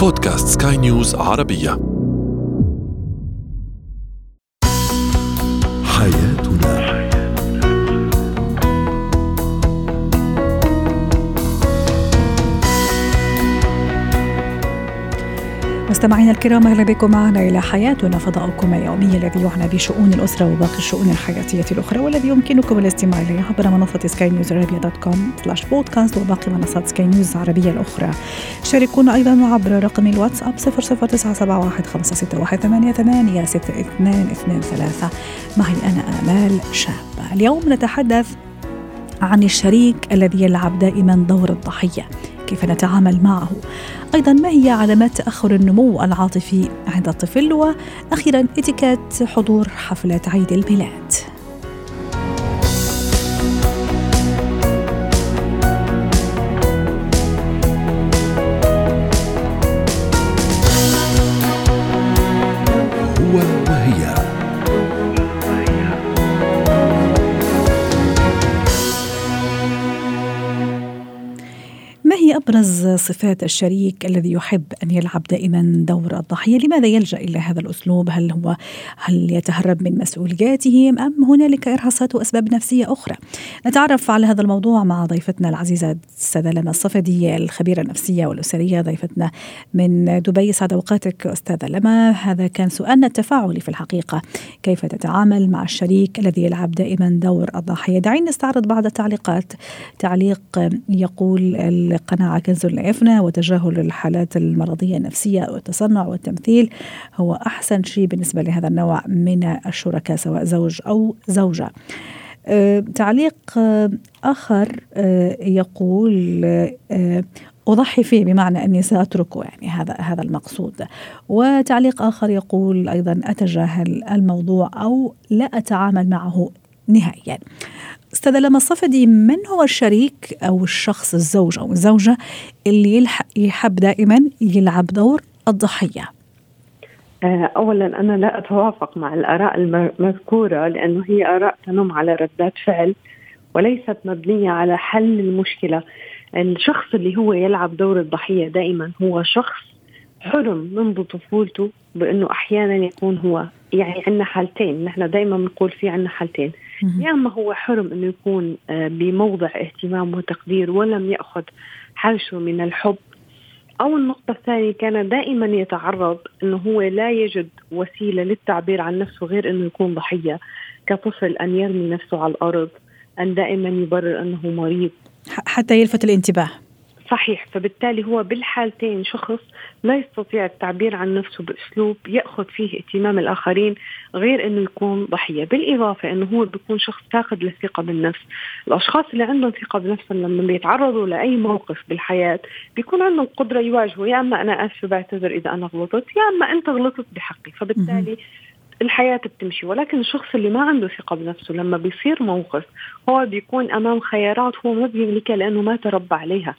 بودكاست سكاي نيوز عربية. حياتنا مستمعينا الكرام أهلا بكم معنا إلى حياتنا فضاؤكم اليومي الذي يعنى بشؤون الأسرة وباقي الشؤون الحياتية الأخرى والذي يمكنكم الاستماع إليه عبر منصة سكاي نيوز عربيه dot com slash podcast وباقي منصات سكاي نيوز العربية الأخرى. شاركونا أيضا عبر رقم الواتساب 00971 معي أنا آمال شابه. اليوم نتحدث عن الشريك الذي يلعب دائما دور الضحية. كيف نتعامل معه. أيضا ما هي علامات تأخر النمو العاطفي عند الطفل؟ وأخيرا إتيكيت حضور حفله عيد الميلاد. أبرز صفات الشريك الذي يحب أن يلعب دائما دور الضحية لماذا يلجأ إلى هذا الأسلوب؟ هل هو هل يتهرب من مسؤولياته؟ أم هنالك إرهاصات وأسباب نفسية أخرى؟ نتعرف على هذا الموضوع مع ضيفتنا العزيزة لما الصفدي الخبيرة النفسية والأسرية ضيفتنا من دبي. سعد أوقاتك أستاذة لما. هذا كان سؤالنا التفاعلي في الحقيقة. كيف تتعامل مع الشريك الذي يلعب دائما دور الضحية؟ دعينا نستعرض بعض التعليقات. تعليق يقول كنز لا وتجاهل الحالات المرضية النفسية والتصنع والتمثيل هو أحسن شيء بالنسبة لهذا النوع من الشركاء سواء زوج أو زوجة. أه تعليق أه آخر أه يقول أضحي فيه بمعنى أني سأتركه يعني هذا هذا المقصود. وتعليق آخر يقول أيضا أتجاهل الموضوع أو لا أتعامل معه نهائيا. استاذة لما الصفدي من هو الشريك أو الشخص الزوج أو الزوجة اللي يحب دائما يلعب دور الضحية؟ آه، اولا أنا لا أتوافق مع الآراء المذكورة لأنه هي آراء تنم على ردات فعل وليست مبنية على حل المشكلة. الشخص اللي هو يلعب دور الضحية دائما هو شخص حرم منذ طفولته بأنه أحيانا يكون هو يعني عندنا حالتين نحن دائما بنقول في عندنا حالتين يا اما هو حرم إنه يكون آه، بموضع اهتمام وتقدير ولم يأخذ حرشه من الحب. أو النقطة الثانية كان دائما يتعرض إنه هو لا يجد وسيلة للتعبير عن نفسه غير إنه يكون ضحية كطفل أن يرمي نفسه على الأرض أن دائما يبرر إنه مريض. حتى يلفت الانتباه. صحيح. فبالتالي هو بالحالتين شخص لا يستطيع التعبير عن نفسه بأسلوب يأخذ فيه اهتمام الآخرين غير إنه يكون ضحية، بالإضافة إنه هو بيكون شخص فاقد للثقه بالنفس، الأشخاص اللي عندهم ثقة بنفسهم لما بيتعرضوا لأي موقف بالحياة بيكون عندهم قدرة يواجهوا. يا أما أنا آسفة بعتذر إذا أنا غلطت، يا أما أنت غلطت بحقي، فبالتالي الحياة بتمشي. ولكن الشخص اللي ما عنده ثقة بنفسه لما بيصير موقف هو بيكون أمام خيارات هو ما بيملكها لأنه ما تربى عليها.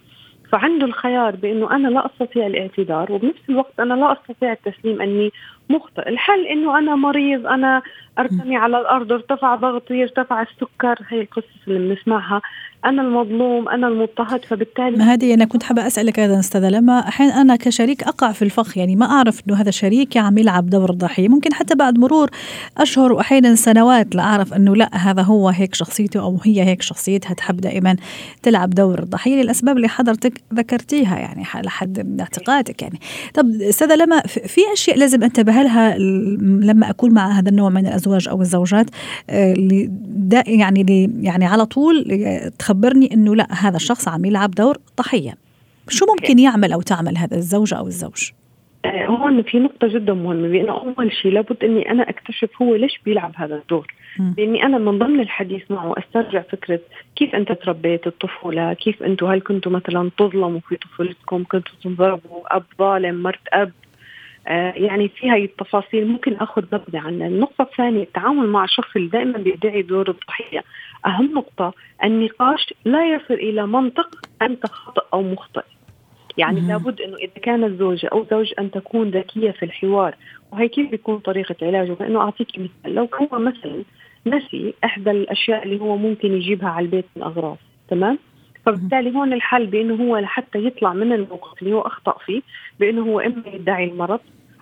فعنده الخيار بأنه أنا لا أستطيع الاعتذار وبنفس الوقت أنا لا أستطيع التسليم أني مخطئ، الحل إنه أنا مريض، أنا أرتمي على الأرض، ارتفع ضغطي، ارتفع السكر، هي القصص اللي بنسمعها، أنا المظلوم، أنا المضطهد فبالتالي ما هذه أنا كنت حابة أسألك أيضا أستاذة لما أحيانا أنا كشريك أقع في الفخ. يعني ما أعرف إنه هذا شريكي عم يلعب دور الضحيه، ممكن حتى بعد مرور أشهر وأحيانا سنوات لا أعرف إنه لا هذا هو هيك شخصيته أو هي هيك شخصيتها تحب دائما تلعب دور الضحيه للأسباب اللي حضرتك ذكرتيها يعني لحد اعتقادك يعني. طب أستاذة لما في أشياء لازم أنتبه لها لما أكون مع هذا النوع من الأزواج أو الزوجات آه، يعني يعني على طول تخبرني إنه لا هذا الشخص عم يلعب دور ضحية. شو ممكن يعمل أو تعمل هذا الزوج أو الزوج؟ آه، هون في نقطة جدا مهمة بأنه أول شيء لابد إني أنا أكتشف هو ليش بيلعب هذا الدور. بإني أنا من ضمن الحديث معه أسترجع فكرة كيف أنت تربيت الطفولة كيف أنتم هل كنتوا مثلا تظلموا في طفولتكم كنتوا تنضربوا أب ظالم مرت أب. آه يعني في هاي التفاصيل. ممكن آخذ نبذه عنها، النقطة الثانية. التعامل مع الشخص اللي دائما بيدعي دور الضحية، أهم نقطة النقاش لا يصل إلى منطق أنت خطأ أو مخطئ. يعني لابد إنه إذا كانت زوجه أو زوج أن تكون ذكية في الحوار وهي كيف بيكون طريقة علاجه؟ فإنه أعطيك مثال. لو هو مثلا نسي إحدى الأشياء اللي هو ممكن يجيبها على البيت من أغراض تمام؟ فبالتالي هون الحل بإنه هو لحتى يطلع من الموقف اللي هو أخطأ فيه بإنه هو إما يدعي المرض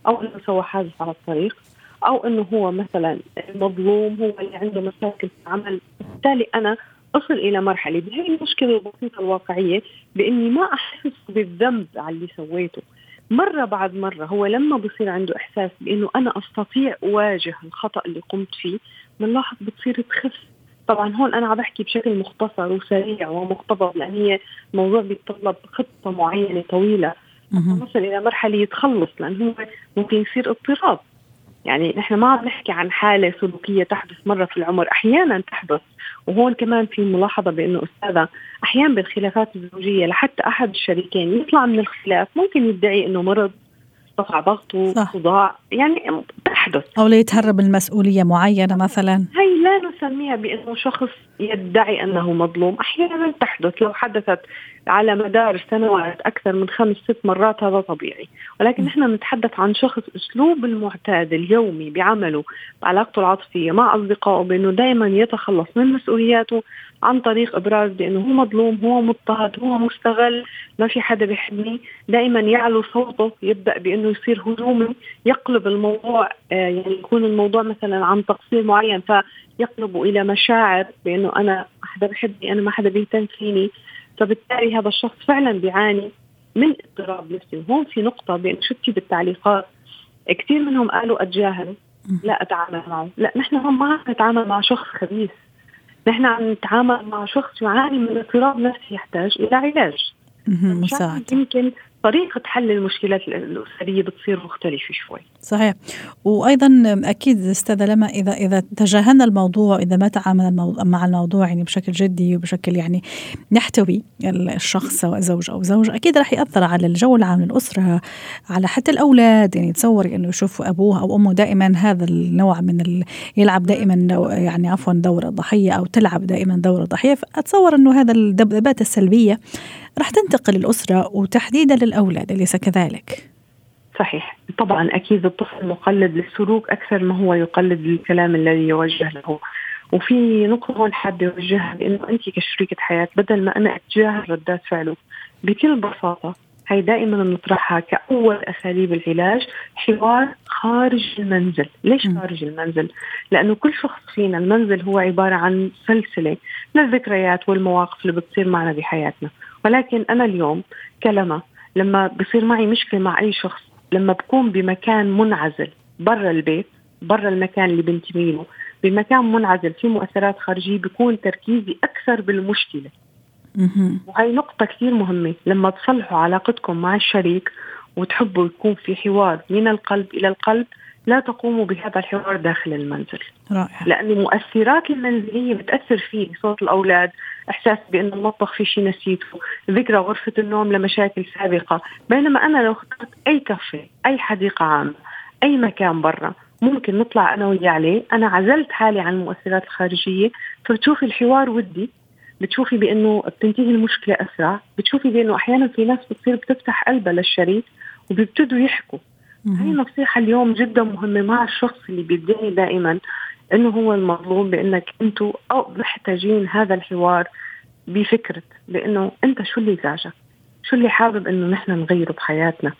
أو إنه سوى حادث على الطريق أو إنه هو مثلا مظلوم هو اللي عنده مشاكل في العمل. بالتالي أنا أصل إلى مرحلة بهي المشكلة البسيطة الواقعية بإني ما أحس بالذنب على اللي سويته. مرة بعد مرة هو لما بصير عنده إحساس بأنه أنا أستطيع أواجه الخطأ اللي قمت فيه بنلاحظ بتصير تخف. طبعا هون أنا عم بحكي بشكل مختصر وسريع ومقتضب لأن هي موضوع بيتطلب خطة معينة طويلة. نصل إلى مرحلة يتخلص لأنه هو ممكن يصير اضطراب. يعني نحن ما عم نحكي عن حالة سلوكية تحدث مرة في العمر أحيانا تحدث. وهون كمان في ملاحظة بأنه أستاذة أحيانا بالخلافات الزوجية لحتى أحد الشريكين يطلع من الخلاف ممكن يدعي أنه مرض ارتفع ضغطه صداع يعني تحدث. أو ليتهرب من مسؤولية معينة مثلا. هي لا نسميها بأنه شخص يدعي أنه مظلوم. أحيانا تحدث. لو حدثت على مدار سنوات أكثر من خمس ست مرات هذا طبيعي. ولكن نحن نتحدث عن شخص أسلوب المعتاد اليومي بعمله بعلاقته العاطفية مع أصدقائه بأنه دائما يتخلص من مسؤولياته عن طريق إبراز بأنه هو مظلوم هو مضطهد هو مستغل ما في حدا بيحبني. دائما يعلو صوته يبدأ بأنه يصير هجومي يقلب الموضوع آه، يعني يكون الموضوع مثلا عن تقصير معين فيقلب إلى مشاعر بأنه أنا ما حدا بحبني أنا ما حدا بيهتم فيني. فبالتالي هذا الشخص فعلا بيعاني من اضطراب نفسي. وهون في نقطة بين شفتي بالتعليقات؟ كثير منهم قالوا أتجاهل لا أتعامل معه. لا نحن هون ما عم نتعامل مع شخص خبيث. نحن عم نتعامل مع شخص يعاني من اضطراب نفسي يحتاج إلى علاج. مساعدة. يمكن طريقة حل المشكلات الأسرية بتصير مختلفة شوي. صحيح. وأيضا أكيد أستاذة لما إذا إذا تجاهلنا الموضوع إذا ما تعاملنا مع الموضوع يعني بشكل جدي وبشكل يعني نحتوي الشخص سواء زوج أو زوج أكيد راح يأثر على الجو العام للأسرة على حتى الأولاد. يعني تصوري إنه يشوفوا أبوه أو أمه دائما هذا النوع من ال... يلعب دائما يعني عفوا دور الضحية أو تلعب دائما دور الضحية فأتصور إنه هذا الذبذبات السلبية راح تنتقل الأسرة وتحديدا للأولاد أليس كذلك؟ صحيح. طبعا أكيد الطفل مقلد للسلوك أكثر ما هو يقلد الكلام الذي يوجه له. وفي نقطة هون حابة أوجهها بأنه أنت كشريكة حياة بدل ما أنا أتجاهل ردات فعله بكل بساطة هي دائما بنطرحها كأول أساليب العلاج حوار خارج المنزل. ليش خارج المنزل؟ لأنه كل شخص فينا المنزل هو عبارة عن سلسلة من الذكريات والمواقف اللي بتصير معنا بحياتنا. ولكن أنا اليوم كلمة لما بصير معي مشكلة مع أي شخص لما بكون بمكان منعزل برا البيت برا المكان اللي بنتمي له بمكان منعزل في مؤثرات خارجية بيكون تركيزي أكثر بالمشكلة. وهي نقطة كثير مهمة لما تصلحوا علاقتكم مع الشريك وتحبوا يكون في حوار من القلب إلى القلب لا تقوموا بهذا الحوار داخل المنزل. رائع. لأن المؤثرات المنزلية بتأثر فيه صوت الأولاد إحساس بأن المطبخ في شيء نسيته ذكرى غرفة النوم لمشاكل سابقة. بينما أنا لو اخترت أي كافيه أي حديقة عامة أي مكان برا ممكن نطلع أنا وياه عليه. أنا عزلت حالي عن المؤثرات الخارجية. فبتشوفي الحوار ودي. بتشوفي بأنه بتنتهي المشكلة أسرع. بتشوفي بأنه أحيانا في ناس بتصير بتفتح قلبها للشريك وبيبتدوا يحكوا. هاي نصيحة اليوم جدا مهمة مع الشخص اللي بيدعي دائما. إنه هو المظلوم بإنك أنتم أو محتاجين هذا الحوار بفكرة بإنه أنت شو اللي زعجك؟ شو اللي حابب إنه نحن نغيره بحياتنا؟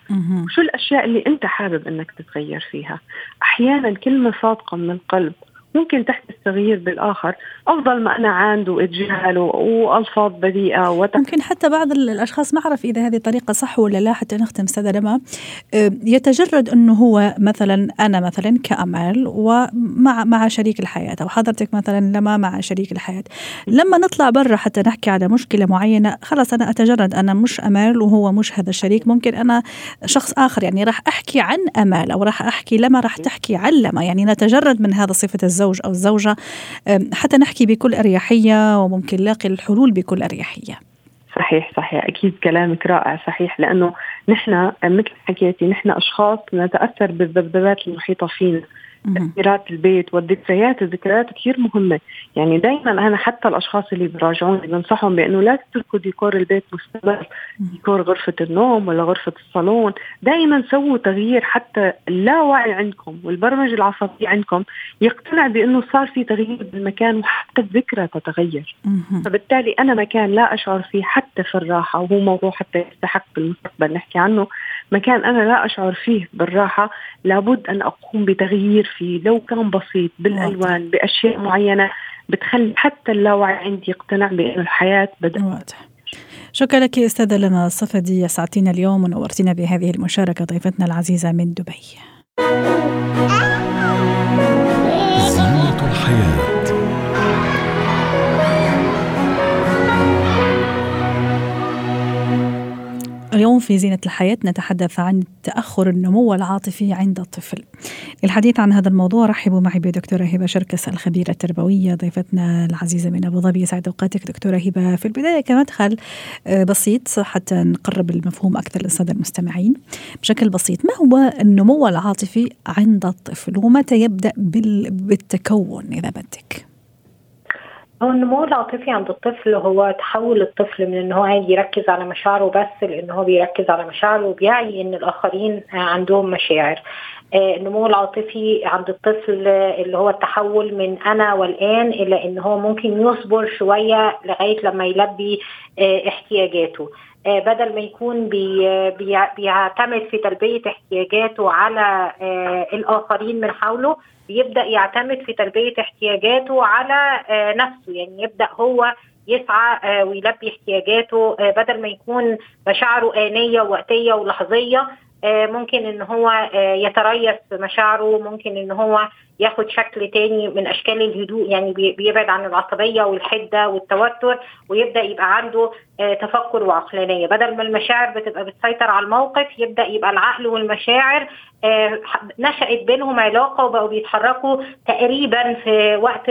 وشو الأشياء اللي أنت حابب إنك تتغير فيها؟ أحيانا كلمة صادقة من القلب ممكن تحدث تغيير بالآخر. أفضل ما أنا عاند واتجاهل وألفاظ بذيئه وتح... ممكن حتى بعض الأشخاص ما أعرف إذا هذه طريقة صح ولا لا حتى نختم استاذه لما يتجرد أنه هو مثلا أنا مثلا كامل ومع مع شريك الحياة أو حضرتك مثلا لما مع شريك الحياة. لما نطلع برا حتى نحكي على مشكلة معينة خلاص أنا أتجرد أنا مش أمال وهو مش هذا الشريك. ممكن أنا شخص آخر يعني راح أحكي عن أمال أو راح أحكي لما راح تحكي عن لما. يعني نتجرد من هذا صفة الزوج. الزوج أو الزوجة. حتى نحكي بكل أريحية وممكن نلاقي الحلول بكل أريحية. صحيح صحيح. أكيد كلامك رائع صحيح. لأنه نحن مثل حكيتي نحن أشخاص نتأثر بالذبذبات المحيطه فينا. تأثيرات البيت والذكريات الذكريات كثير مهمة. يعني دائما أنا حتى الأشخاص اللي بيراجعوني بنصحهم بأنه لا تتركوا ديكور البيت مستمر. ديكور غرفة النوم ولا غرفة الصالون. دائما سووا تغيير حتى اللاوعي عندكم والبرمجة العصبية عندكم يقتنع بأنه صار في تغيير بالمكان وحتى الذكرى تتغير. فبالتالي أنا مكان لا أشعر فيه حتى في الراحة وهو موضوع حتى يستحق بالمستقبل. نحكي عنه. مكان أنا لا أشعر فيه بالراحة لابد أن أقوم بتغيير فيه لو كان بسيط بالألوان بأشياء معينة بتخلي حتى اللاوعي عندي يقتنع بأن الحياة بدأت واضح. شكرا لك أستاذة لما الصفدي سعدتينا اليوم ونورتينا بهذه المشاركة ضيفتنا العزيزة من دبي. زينة الحياة اليوم في زينة الحياة نتحدث عن تأخر النمو العاطفي عند الطفل. للحديث عن هذا الموضوع رحبوا معي بدكتورة هبة شركس الخبيرة التربوية ضيفتنا العزيزة من أبو ظبي. سعد أوقاتك دكتورة هبة. في البداية كمدخل آه، بسيط حتى نقرب المفهوم أكثر للسادة المستمعين. بشكل بسيط ما هو النمو العاطفي عند الطفل؟ ومتى يبدأ بالتكون إذا بدك؟ هو النمو العاطفي عند الطفل هو تحول الطفل من ان هو عادي يركز على مشاعره بس لأن هو بيركز على مشاعره وبيعي إن الآخرين عندهم مشاعر. آه، النمو العاطفي عند الطفل اللي هو التحول من أنا والآن إلى ان هو ممكن يصبر شوية لغاية لما يلبي آه، احتياجاته. آه، بدل ما يكون بي بيعتمد في تلبية احتياجاته على الآخرين من حوله بيبدأ يعتمد في تلبية احتياجاته على آه، نفسه. يعني يبدأ هو يسعى آه، ويلبي احتياجاته آه، بدل ما يكون مشاعره آنية وقتية ولحظية ممكن إن هو يتريث مشاعره ممكن إن هو ياخد شكل تاني من أشكال الهدوء يعني بيبعد عن العصبية والحدة والتوتر ويبدأ يبقى عنده تفكر وعقلانية. بدل ما المشاعر بتبقى بتسيطر على الموقف يبدأ يبقى العقل والمشاعر نشأت بينهم علاقة وبقوا بيتحركوا تقريبا في وقت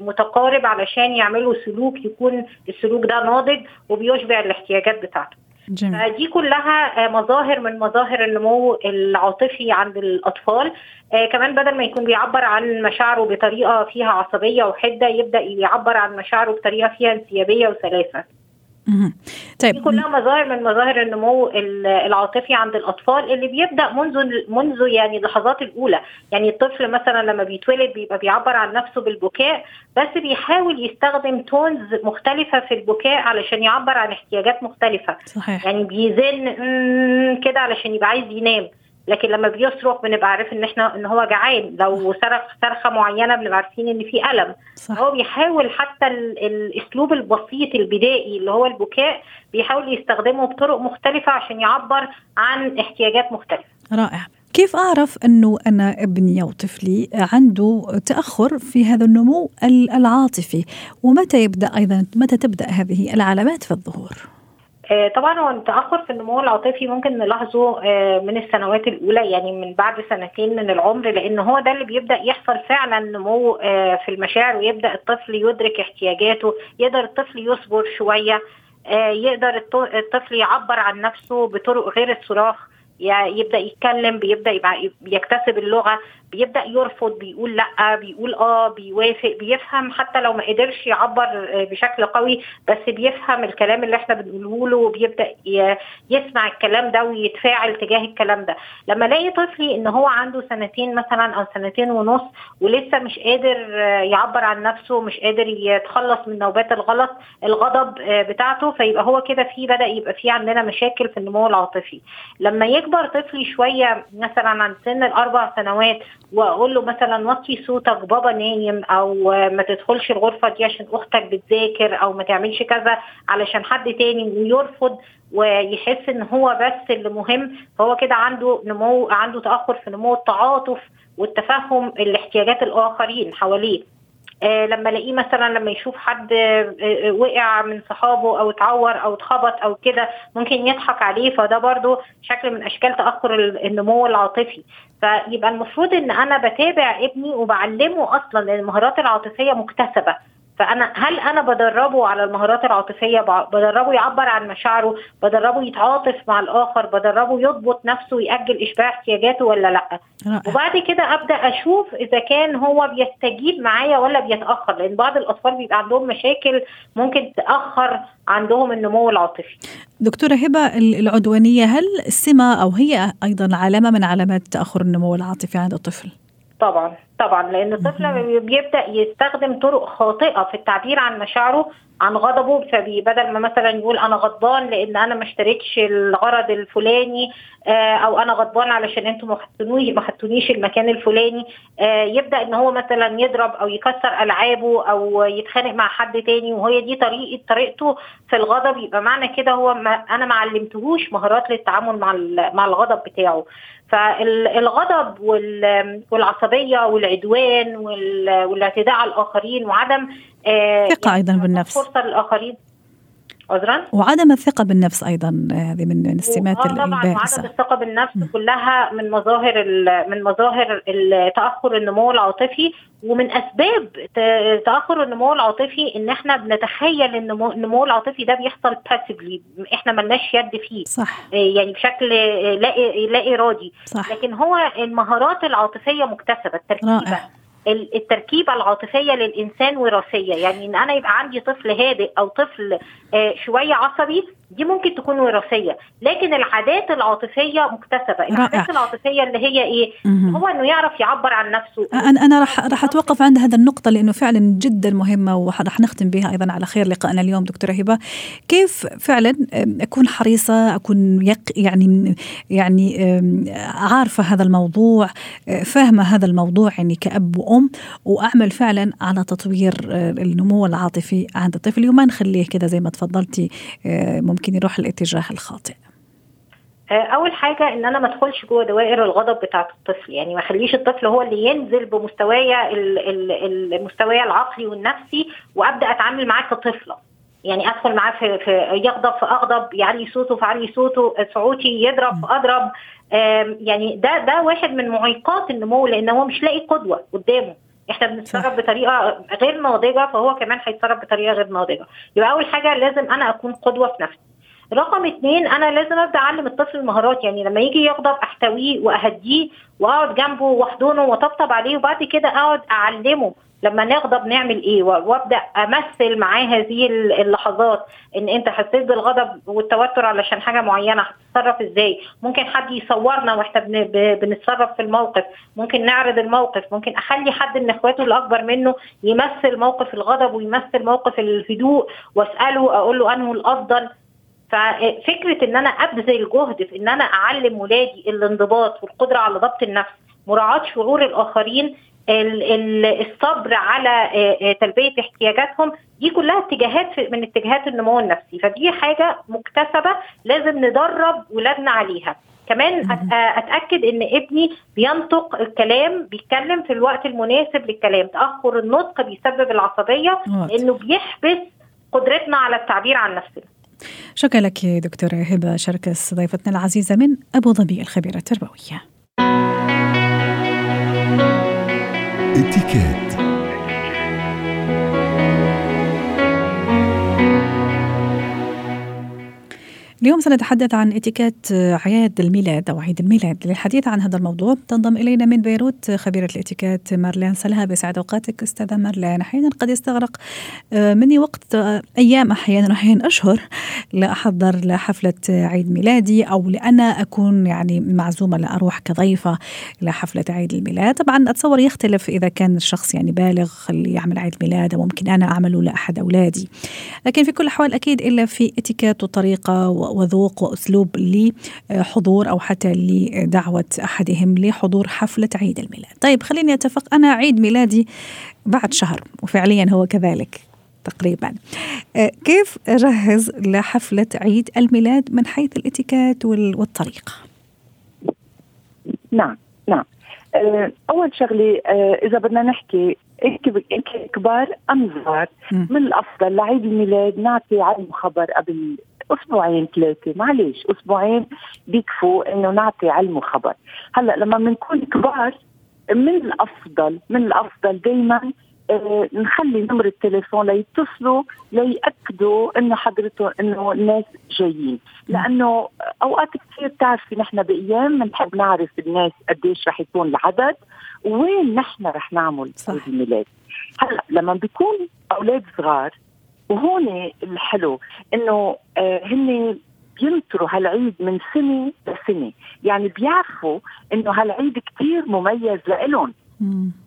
متقارب علشان يعملوا سلوك يكون السلوك ده ناضج وبيشبع الاحتياجات بتاعته. جميل. دي كلها مظاهر من مظاهر النمو العاطفي عند الأطفال آه كمان بدل ما يكون بيعبر عن مشاعره بطريقة فيها عصبية وحدة يبدأ يعبر عن مشاعره بطريقة فيها انسيابية وسلاسة. طيب دي كلها مظاهر من مظاهر النمو العاطفي عند الأطفال اللي بيبدأ منذ منذ يعني اللحظات الأولى، يعني الطفل مثلا لما بيتولد بيبقى بيعبر عن نفسه بالبكاء بس بيحاول يستخدم تونز مختلفة في البكاء علشان يعبر عن احتياجات مختلفة. صحيح. يعني بيزن كده علشان يبقى عايز ينام. لكن لما بيصرخ بنبقى عارف إن إحنا إن هو جعان. لو صرخ صرخة معينة بنبقى عارفين إن في ألم. صح. هو بيحاول حتى الأسلوب البسيط البدائي اللي هو البكاء بيحاول يستخدمه بطرق مختلفة عشان يعبر عن احتياجات مختلفة. رائع. كيف أعرف أنه أنا ابني أو طفلي عنده تأخر في هذا النمو العاطفي؟ ومتى يبدأ أيضا؟ متى تبدأ هذه العلامات في الظهور؟ آه، طبعا هو التأخر في النمو العاطفي ممكن نلاحظه آه، من السنوات الأولى يعني من بعد سنتين من العمر لأن هو ده اللي بيبدأ يحصل فعلا نمو آه، في المشاعر ويبدأ الطفل يدرك احتياجاته يقدر الطفل يصبر شوية يقدر الطفل يعبر عن نفسه بطرق غير الصراخ يبدأ يتكلم بيبدأ يبقى بيكتسب اللغة. بيبدأ يرفض بيقول لأ بيقول آه بيوافق بيفهم حتى لو ما قدرش يعبر آه، بشكل قوي بس بيفهم الكلام اللي إحنا بنقوله له وبيبدأ يسمع الكلام ده ويتفاعل تجاه الكلام ده. لما ألاقي طفلي إن هو عنده سنتين مثلا أو سنتين ونص ولسه مش قادر آه، يعبر عن نفسه مش قادر يتخلص من نوبات الغلط الغضب آه، بتاعته فيبقى هو كده في بدأ يبقى في عندنا مشاكل في النمو العاطفي. لما يكبر طفلي شوية مثلا عن سن الأربع سنوات واقول له مثلا وطي صوتك بابا نايم أو ما تدخلش الغرفة دي عشان أختك بتذاكر أو ما تعملش كذا علشان حد تاني يرفض ويحس إن هو بس اللي مهم. فهو كده عنده نمو عنده تأخر في نمو التعاطف والتفهم الاحتياجات الآخرين حواليه. آه لما ألاقيه مثلا لما يشوف حد آه, آه، وقع من صحابه أو اتعور أو اتخبط أو كده ممكن يضحك عليه. فده برضو شكل من أشكال تأخر النمو العاطفي. فيبقى المفروض إن أنا بتابع ابني وبعلمه أصلا المهارات العاطفية مكتسبة. فأنا هل أنا بدربه على المهارات العاطفية؟ بدربه يعبر عن مشاعره؟ بدربه يتعاطف مع الآخر؟ بدربه يضبط نفسه ويأجل إشباع احتياجاته ولا لأ؟ رائع. وبعد كده أبدأ أشوف إذا كان هو بيستجيب معايا ولا بيتأخر لأن بعض الأطفال بيبقى عندهم مشاكل ممكن تأخر عندهم النمو العاطفي. دكتورة هبة العدوانية هل سمة أو هي أيضا علامة من علامات تأخر النمو العاطفي عند الطفل؟ طبعا. طبعا لأن الطفل بيبدأ يستخدم طرق خاطئة في التعبير عن مشاعره عن غضبه فبدل ما مثلا يقول أنا غضبان لأن أنا ما اشتريتش الغرض الفلاني آه، أو أنا غضبان علشان أنتم ما حطونيش المكان الفلاني آه، يبدأ إن هو مثلا يضرب أو يكسر ألعابه أو يتخانق مع حد تاني وهي دي طريقه طريقته في الغضب. يبقى معنى كده هو ما أنا ما علمتهوش مهارات للتعامل مع مع الغضب بتاعه. فالغضب والعصبية والعدوان والاعتداء على الآخرين وعدم آه، ثقة يعني أيضا بالنفس. فرصة للآخرين. عذرا؟ وعدم الثقة بالنفس أيضا هذه من السمات آه، البائسه عدم الثقة بالنفس م. كلها من مظاهر من مظاهر تاخر النمو العاطفي ومن أسباب تأخر النمو العاطفي إن إحنا بنتخيل إن النمو العاطفي ده بيحصل باسفلي إحنا ملناش يد فيه. صح. آه، يعني بشكل لا لا إرادي. صح. لكن هو المهارات العاطفية مكتسبة التركيبة. رائع. التركيبة العاطفية للإنسان وراثية. يعني إن أنا يبقى عندي طفل هادئ أو طفل آه، شوية عصبي دي ممكن تكون وراثية لكن العادات العاطفية مكتسبة. العادات العاطفية اللي هي إيه؟ مم. هو إنه يعرف يعبر عن نفسه. أنا أنا راح راح أتوقف عند هذا النقطة لأنه فعلا جدا مهمة وراح نختم بها أيضا على خير لقائنا اليوم دكتورة هبة. كيف فعلا أكون حريصة أكون يق يعني يعني عارفة هذا الموضوع فاهمة هذا الموضوع يعني كأب وأم وأعمل فعلا على تطوير النمو العاطفي عند الطفل. وما نخليه كذا زي ما تفضلتي ممكن ممكن يروح الاتجاه الخاطئ؟ آه، أول حاجة إن أنا ما أدخلش جوه دوائر الغضب بتاعة الطفل. يعني ما أخليش الطفل هو اللي ينزل بمستوايا المستوى العقلي والنفسي وأبدأ أتعامل معاه كطفلة. يعني أدخل معاه في, في يغضب فاغضب يعلي صوته فعلي صوته صوتي يضرب فاضرب يعني ده ده واحد من معيقات النمو لأن هو مش لاقي قدوة قدامه. إحنا بنتصرف بطريقة غير ناضجة فهو كمان هيتصرف بطريقة غير ناضجة. يبقى أول حاجة لازم أنا أكون قدوة في نفسي. رقم اثنين أنا لازم أبدأ أعلم الطفل المهارات يعني لما يجي يغضب أحتويه وأهديه وأقعد جنبه واحضنه وأطبطب عليه وبعد كده أقعد أعلمه لما نغضب نعمل إيه وأبدأ أمثل معاه هذه اللحظات إن أنت حسيت بالغضب والتوتر علشان حاجة معينة هتتصرف إزاي؟ ممكن حد يصورنا وإحنا بنتصرف في الموقف ممكن نعرض الموقف ممكن أخلي حد من إخواته الأكبر منه يمثل موقف الغضب ويمثل موقف الهدوء وأسأله أقول له أنه الأفضل ففكرة إن أنا أبذل جهد في إن أنا أعلم ولادي الانضباط والقدرة على ضبط النفس مراعاة شعور الآخرين الصبر على تلبية احتياجاتهم دي كلها اتجاهات من اتجاهات النمو النفسي. فدي حاجة مكتسبة لازم ندرب ولادنا عليها. كمان أتأكد إن ابني بينطق الكلام بيتكلم في الوقت المناسب للكلام. تاخر النطق بيسبب العصبية لأنه بيحبس قدرتنا على التعبير عن نفسنا. شكرا لك دكتورة هبة شركس ضيفتنا العزيزة من أبو ظبي الخبيرة التربوية. اتكات اليوم سنتحدث عن اتيكيت اعياد الميلاد أو عيد الميلاد للحديث عن هذا الموضوع. تنضم إلينا من بيروت خبيرة الاتيكيت مارلين سلها بسعد أوقاتك أستاذة مارلين. أحيانا قد يستغرق آه، مني وقت آه، أيام أحيانا أحيانا أشهر لاحضر لحفله عيد ميلادي أو لانا أكون يعني معزومة لاروح كضيفة لحفله عيد الميلاد. طبعا أتصور يختلف إذا كان الشخص يعني بالغ اللي يعمل عيد ميلاد ممكن أنا أعمله لاحد أولادي. لكن في كل الاحوال أكيد إلا في اتيكيت وطريقة وذوق وأسلوب لحضور أو حتى لدعوة أحدهم لحضور حفلة عيد الميلاد. طيب خليني أتفق أنا عيد ميلادي بعد شهر وفعليا هو كذلك. تقريبا آه، كيف أجهز لحفلة عيد الميلاد من حيث الاتيكيت والطريقة نعم نعم آه، أول شغله آه، إذا بدنا نحكي كبار أم صغار من الأفضل لعيد الميلاد نعطي علم خبر قبل أسبوعين ثلاثة. معلش أسبوعين بيكفوا إنه نعطي علم وخبر. هلأ لما بنكون كبار من الأفضل من الأفضل دائما آه نخلي نمر التليفون ليتصلوا ليأكدوا إنه حضرته إنه الناس جايين. لأنه أوقات كثير بتعرفي نحن بأيام بنحب نعرف الناس قديش رح يكون العدد وين نحن رح نعمل عيد الميلاد. هلأ لما بيكون أولاد صغار وهون الحلو إنه آه هن بينطروا هالعيد من سنة لسنة. يعني بيعرفوا إنه هالعيد كثير مميز لإلهم.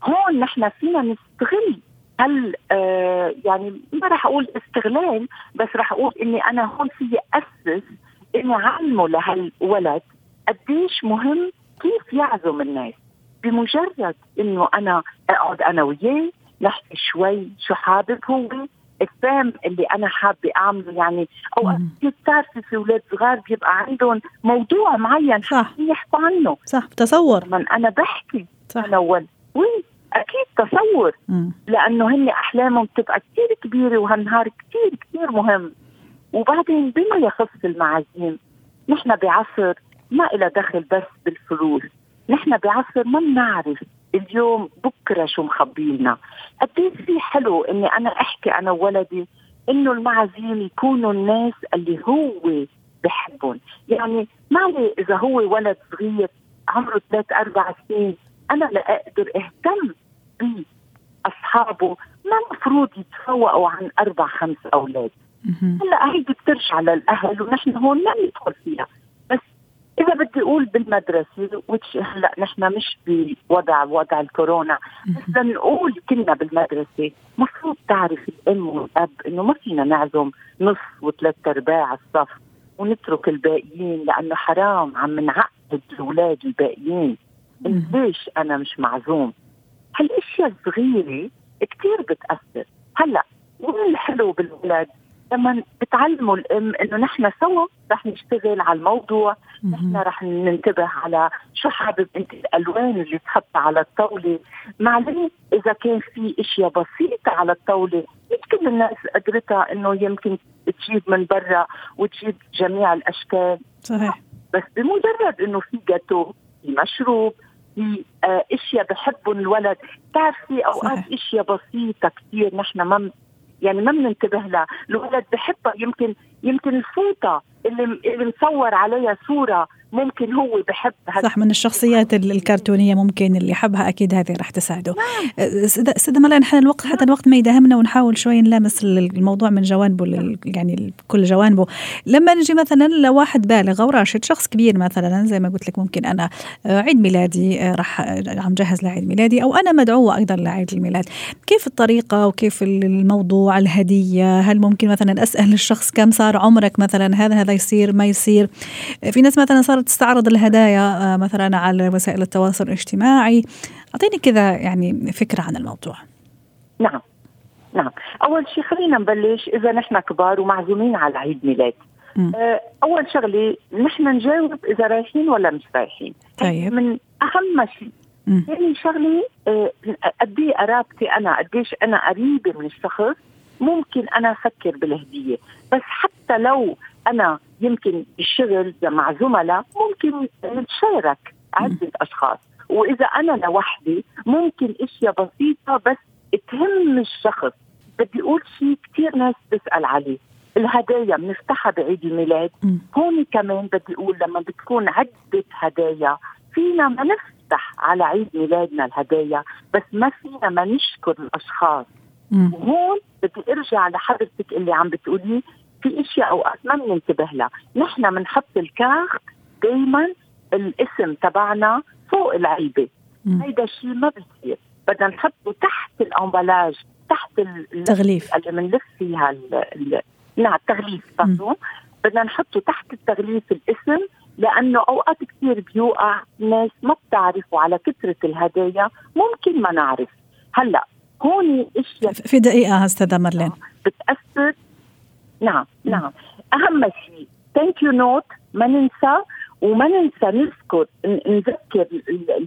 هون نحن فينا نستغل هل آه يعني ما راح أقول استغلال بس راح أقول إني أنا هون في أسس إني أعلمه لهالولد قديش مهم كيف يعزم الناس. بمجرد إنه أنا أقعد أنا وياه نحكي شوي شو حابب هو الفهم اللي أنا حابة أعمله يعني اوقات بتعرفي في أولاد صغار بيبقى عندهم موضوع معين صح. يحكوا عنه. صح تصور. من أنا بحكي صح. أنا أول. وي أكيد تصور. مم. لأنه هن أحلامهم بتبقى كثير كبيرة وهالنهار كثير كثير مهم. وبعدين بما يخص المعازيم نحن بعصر ما إلى دخل بس بالفلوس. نحن بعصر ما بنعرف اليوم بكرة شو مخبيلنا قد في حلو إني أنا أحكي أنا وولدي إنه المعازيم يكونوا الناس اللي هو بحبهم. يعني ما علي إذا هو ولد صغير عمره ثلاث أربع سنين أنا لا أقدر أهتم بأصحابه. ما مفروض يتفوقوا عن أربع خمس أولاد. هلأ هيدي بترجع للأهل ونحن هون ما ندخل فيها. إذا بدي أقول بالمدرسة هلأ نحن مش بوضع وضع الكورونا. بس لنقول كنا بالمدرسة مفروض تعرف الأم والأب إنه ما فينا نعزم نص وثلاث أرباع الصف ونترك الباقيين لأنه حرام. عم نعقد الأولاد الباقيين. ليش أنا مش معزوم؟ هالأشياء الصغيرة كثير بتأثر. هلأ وين الحلو بالولاد لما بتعلموا الأم إنه نحن سوا رح نشتغل على الموضوع نحن رح ننتبه على شو حابب أنت الألوان اللي تحطها على الطاولة. معلش إذا كان في إشياء بسيطة على الطاولة كل الناس قدرتها إنه يمكن تجيب من برا وتجيب جميع الأشكال. صحيح. بس بمجرد إنه في جاتو في مشروب في آه إشياء بحبهم الولد. بتعرفي أوقات. إشياء بسيطة كثير نحن ما يعني ما بننتبه لها الولد بحبها يمكن يمكن الفوطه اللي اللي مصور عليها صورة ممكن هو بحب صح من الشخصيات الكرتونية ممكن اللي يحبها أكيد هذه راح تساعده. نعم. سيدة ملا نحن الوقت حتى الوقت ما يداهمنا ونحاول شوي نلامس الموضوع من جوانبه يعني كل جوانبه. لما نجي مثلا لواحد بالغ أو راشد شخص كبير مثلا زي ما قلت لك ممكن أنا آه، عيد ميلادي آه، راح عم جهز لعيد ميلادي أو أنا مدعوة أيضا لعيد الميلاد. كيف الطريقة وكيف الموضوع الهدية؟ هل ممكن مثلا أسأل الشخص كم صار عمرك مثلا هذا هذا يصير ما يصير. في ناس مثلا صارت تستعرض الهدايا آه، مثلا على وسائل التواصل الاجتماعي. أعطيني كذا يعني فكرة عن الموضوع. نعم. نعم. أول شيء خلينا نبلش إذا نحن كبار ومعزومين على عيد ميلاد. آه، أول شغلة نحن نجاوب إذا رايحين ولا مش رايحين. طيب. من أهم شيء. يعني شغلة آه، قد إيه قرابتي أنا؟ قديش أنا قريبة من الشخص؟ ممكن أنا أفكر بالهدية. بس حتى لو أنا يمكن بالشغل مع زملاء ممكن نتشارك عدة أشخاص. وإذا أنا لوحدي ممكن إشياء بسيطة بس تهم الشخص. بدي أقول شيء كثير ناس تسال عليه. الهدايا بنفتحها بعيد الميلاد. هون كمان بدي أقول لما بتكون عدة هدايا فينا ما نفتح على عيد ميلادنا الهدايا بس ما فينا ما نشكر الأشخاص. وهون بدي ارجع لحضرتك اللي عم بتقولي في إشياء اوقات ما بننتبه لها، نحن بنحط الكارت دائما الاسم تبعنا فوق العلبه، هيدا الشيء ما بصير، بدنا نحطه تحت الأمبلاج، تحت التغليف اللي بنلف فيها نعم التغليف بدنا نحطه تحت التغليف الاسم لأنه أوقات كثير بيوقع ناس ما بتعرفوا على كثرة الهدايا ممكن ما نعرف. هلأ هون اشياء في دقيقة أستاذة مارلين. بتأثر. نعم نعم. أهم شيء thank you note ما ننسى. وما ننسى نذكر نذكر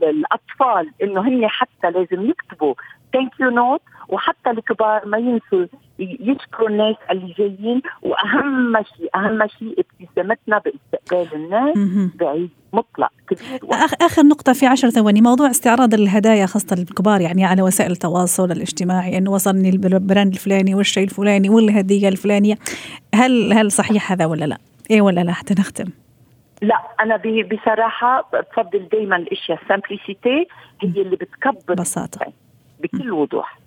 الأطفال إنه هن حتى لازم يكتبوا thank you note وحتى الكبار ما ينسوا يشكروا الناس اللي جايين وأهم شيء أهم شيء ابتسامتنا بإستقبال الناس بعيد مطلق. كبير آخر نقطة في عشر ثواني موضوع استعراض الهدايا خاصة للكبار يعني على وسائل التواصل الاجتماعي إنه وصلني ال brand الفلاني والشيء الفلاني والهدية الفلانية. هل هل صحيح هذا ولا لا؟ إيه ولا لا؟ حتى نختم. لا أنا بصراحة بفضل دائما الأشياء ال simplicity هي اللي بتكبر بساطه بكل وضوح.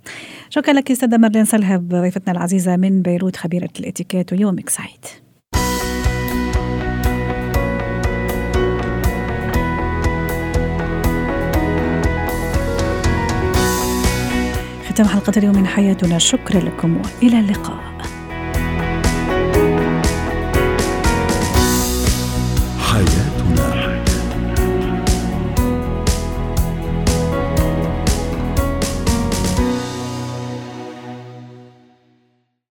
شكرا لك أستاذة مرلين سلهب ضيفتنا العزيزة من بيروت خبيرة الإتيكيت ويومك سعيد. ختام حلقة اليوم من حياتنا. شكرا لكم وإلى اللقاء.